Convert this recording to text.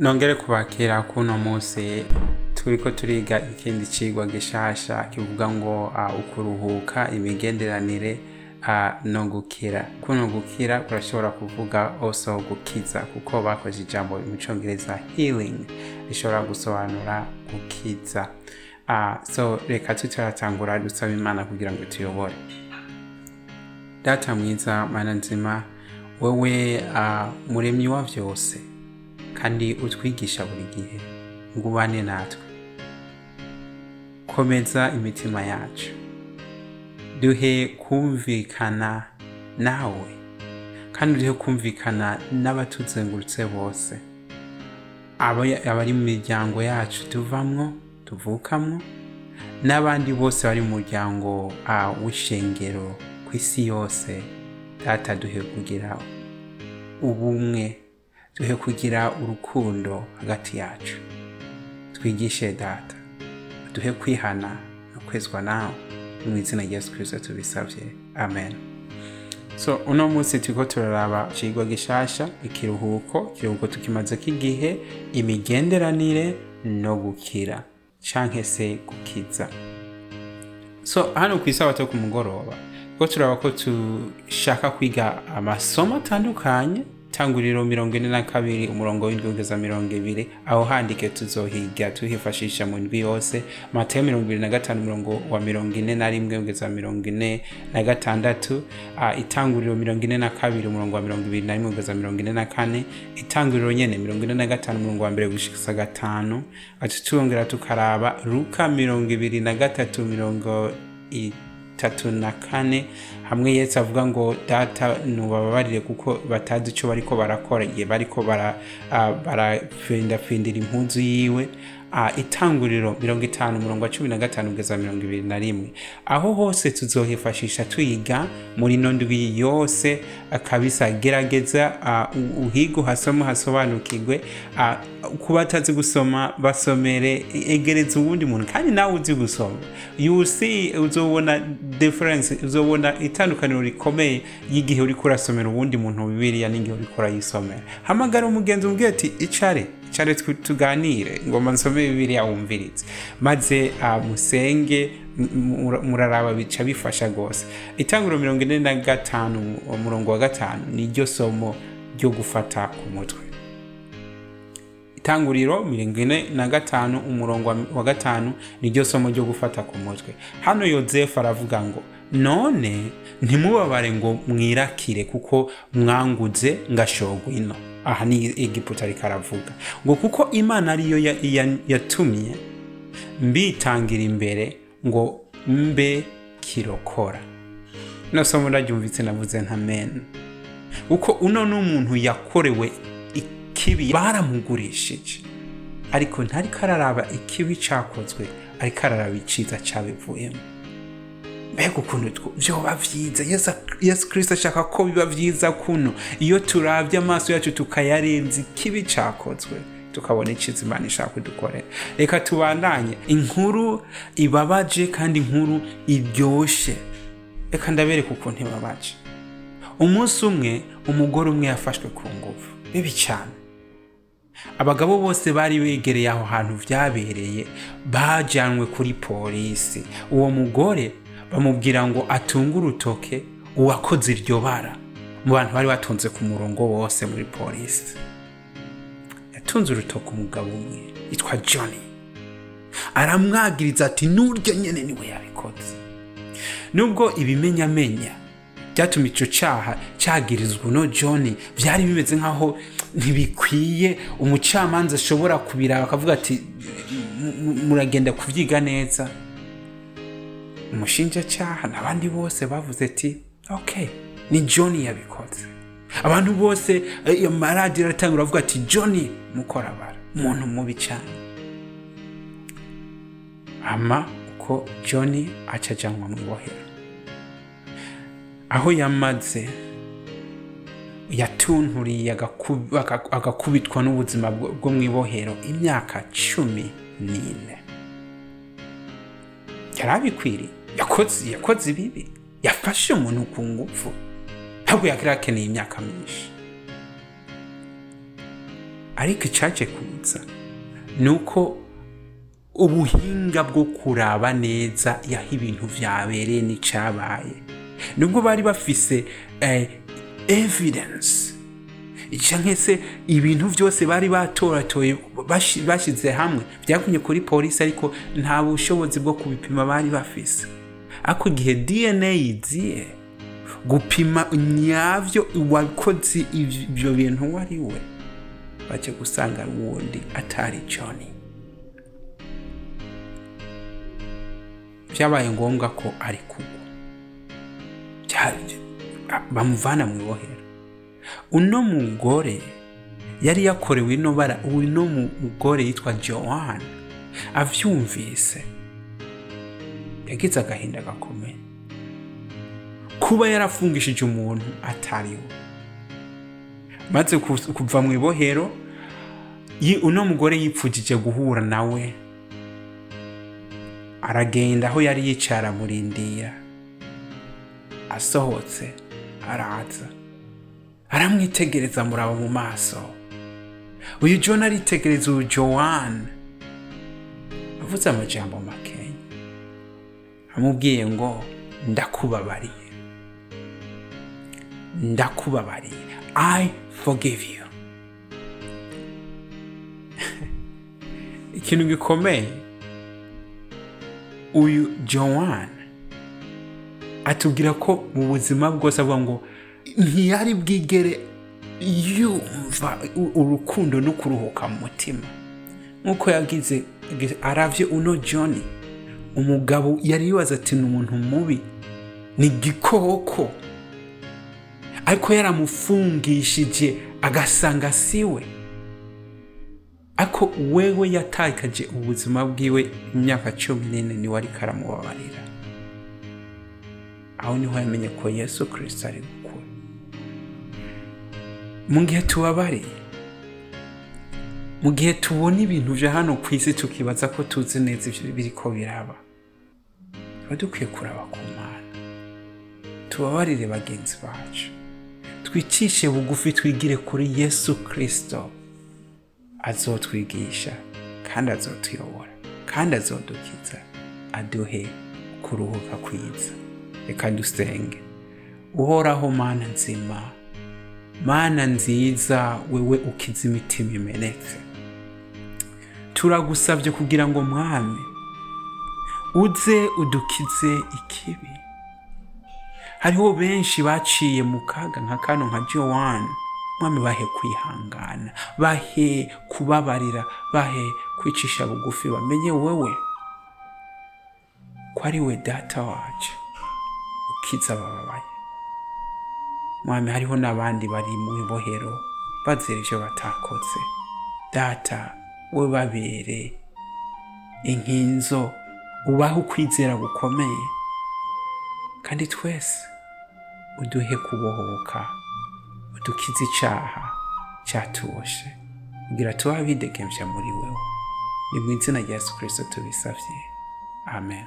nongere kubakira kuno munsi. Turiko turiga ikindi cigwa gishasha kivuga ngo uh, ukuruhuka imigenderanire no gukira. Kuno gukira kurashobora kuvuga also gukiza kuko bakoze ijambo mu congereza healing rishobora gusobanura gukiza. Uh, so reka tutaratangura dusaba imana kugira ngo tuyobore. Data mwiza mana nzima wewe uh, muremyi wa vyose kandi utwigisha buri gihe ngo ubane natwe. Komeza imitima yacu. Duhe kumvikana nawe kandi duhe kumvikana n'abatuzengurutse bose. Aba- abari mu miryango yacu tuvamwo tuvukamwo n'abandi bose bari mu muryango w'ishengero ku isi yose data duhe kugira ubumwe duhe kugira urukundo hagati yacu. Twigishe data duhe kwihana no kwezwa nawe. Mu izina rya yesu tubisabye amen. So uno munsi turiko turaraba icigwa gishasha ikiruhuko ikiruhuko tukimazeko igihe imigenderanire no gukira canke se gukiza. So hano ku isabato ku mugoroba ko turaba ko dushaka kwiga amasomo atandukanye tanguriro mirongo ine na kabiri umurongo w'indwi kugeza mirongo ibiri. Aho handike tuzohiga tuhifashisha mu ndwi yose. Matayo mirongo ibiri na gatanu umurongo wa mirongo ine na rimwe kugeza mirongo ine na gatandatu. Itanguriro mirongo ine na kabiri umurongo wa mirongo ibiri na rimwe kugeza mirongo ine na kane. Itanguriro nyene mirongo ine na gatanu umurongo wa mbere gushikisa gatanu. Ati turongera tukaraba luka mirongo ibiri na gatatu mirongo itatu na kane hamwe yesu avuga ngo data nubababarire kuko batazi icyo bariko barakora. Igihe bariko ah, barafindafindira impuzu yiwe itanguriro mirongo itanu umurongo wa cumi na gatanu kugeza mirongo ibiri na rimwe. Aho hose tuzohifashisha twiga muri ino ndwi yose kabisa gerageza uhige uhasome hasobanukirwe ah, ku batazi gusoma basomere egereza uwundi muntu kandi nawe uzi gusoma. You see uzobona difference uzobona itandukaniro rikomeye y'igihe uriko urasomera uwundi muntu bibiliya n'igihe uriko urayisomera hamagara umugenzi umubwire ati icare. Icare tw- tuganire. Ngoma nsome bibiliya wumvirize. Maze ah, musenge muraraba bica bifasha rwose. Itanguro mirongo ine na gatanu umurongo wa gatanu niryo somo ryo gufata ku mutwe. Itanguriro mirongo ine na gatanu umurongo wa- gatanu niryo somo ryo gufata ku mutwe. Hano yozefu aravuga ngo none ntimubabare ngo mwirakire kuko mwanguze ngashogwa ino. Aha ni egiputa ariko aravuga ngo kuko imana ariyo ya- ya- yatumye mbitangira imbere ngo mbe kirokora. No somo navuze nta mena kuko uno ni umuntu yakorewe ikibi baramugurishije. Ariko ntariko araraba ikibi cakozwe ariko araraba iciza cabivuyemo. Mbega ukuntu vyoba vyiza yesu kristo ashaka ko biba vyiza kuno iyo turavye amaso yacu tukayarenza ikibi cakozwe tukabona iciza imana ishaka kudukorera. Reka tubandanye. Inkuru ibabaje kandi inkuru iryoshe. Reka ndabereka ukuntu ibabaje. Umunsi umwe umugore umwe yafashwe ku ngufu bibi cyane abagabo bose bari begereye aho hantu byabereye bajyanwe kuri polisi. Uwo mugore bamubwira ngo atunge urutoke uwakoze iryo bara. Mu bantu bari batunze ku murongo wose muri polisi yatunze urutoke umugabo umwe yitwa johnny. Aramwagiriza ati n'uryo nyene ni we yabikoze. Nubwo ibimenyamenya byatuma icyo cyaha cyagirizwa uno john byari bimeze nk'aho ntibikwiye. Umucamanza ashobora kubiraba akavuga ati "M- m- muragenda kubyiga neza. Umushinjacyaha n'abandi bose bavuze ati ok ni john yabikoze. Abantu bose eh, amaradiyo aratangura avuga ati john mukorabara umuntu mubi cyane. Ama uko john acajyanwa mu ibohero aho yamaze yatunturiye agaku- aga- agakubitwa n'ubuzima bwo mu ibohero imyaka cumi n'ine. Yari abikwiriye yakoze ibibi yafashe umuntu ku ngufu. Ntabwo yakiri akeneye imyaka myinshi. Ariko icyaje ku- kuza ni uko ubuhinga bwo kuraba neza yaho ibintu vyabereye n'icabaye. Nubwo bari bafise eh, evidence. Canke se ibintu vyose bari batoratoye bashize hamwe. Byagumye kuri polisi ariko nta bushobozi bwo kubipima bari bafise. Ariko igihe dna iziye gupima nyavyo uwakoze ivyo bintu uwo ari we baje gusanga wundi atari johni byabaye ngombwa ko ari kugwa. Bamuvana mu ibohero. Uno mugore yari yakorewe ino bara uno mugore yitwa joan avyumvise. Yagize agahinda gakomeye kuba yarafungishije umuntu atariwe maze ku- kuva mu ibohero uno mugore yipfugije guhura nawe. Aragenda aho yari yicara amurindira asohotse araza aramwitegereza muraba mu maso. Uyu john aritegereza uyu joan avuze amajambo makenya amubwiye ngo ndakubabariye ndakubabariye i forgive you. Ikintu gikomeye. Uyu joan atubwira ko mu buzima bwose avuga ngo ntiyari bwigere yumva urukundo no kuruhuka mu mutima. Nk'uko yagize- aravye uno john umugabo yari yibaza ati ni umuntu mubi? Ni igikoko? Ariko yaramufungishije agasanga siwe ariko wewe yatakaje ubuzima bwiwe imyaka cumi n'ine ni we ariko aramubabarira. Aho ni ho yamenye ko yesu kirisito ari gukura. Mu gihe tubabariye mu gihe tubona ibintu bya hano ku isi tukibaza ko tuzi neza ibyo biri ko biraba tuba dukwiye kuraba ku mana. Tubabarire bagenzi bacu. Twicishe bugufi twigire kuri yesu kirisito azotwigisha kandi azotuyobora kandi azodukiza aduhe kuruhuka kwiza. Reka dusenge. Uhoraho mana nzima mana nziza wewe ukiza imitima imenetse. Turagusabye kugira ngo mwami uze udukize ikibi. Hariho benshi baciye mu kaga nka kano nka joan. Mwami bahe kwihangana bahe kubabarira bahe kwicisha bugufi bamenye wewe ko ari we data wacu. Ukiza abababaye mwami hariho n'abandi bari mu ibohero bazira ibyo batakoze. Data we babere. Inkinzo ubahe ukwizera gukomeye. Kandi twese uduhe kubohoka udukize icyaha cyatuboshe kugira tuba bidegembya muri wewe. Ni mu izina rya yesu tubisabye amen.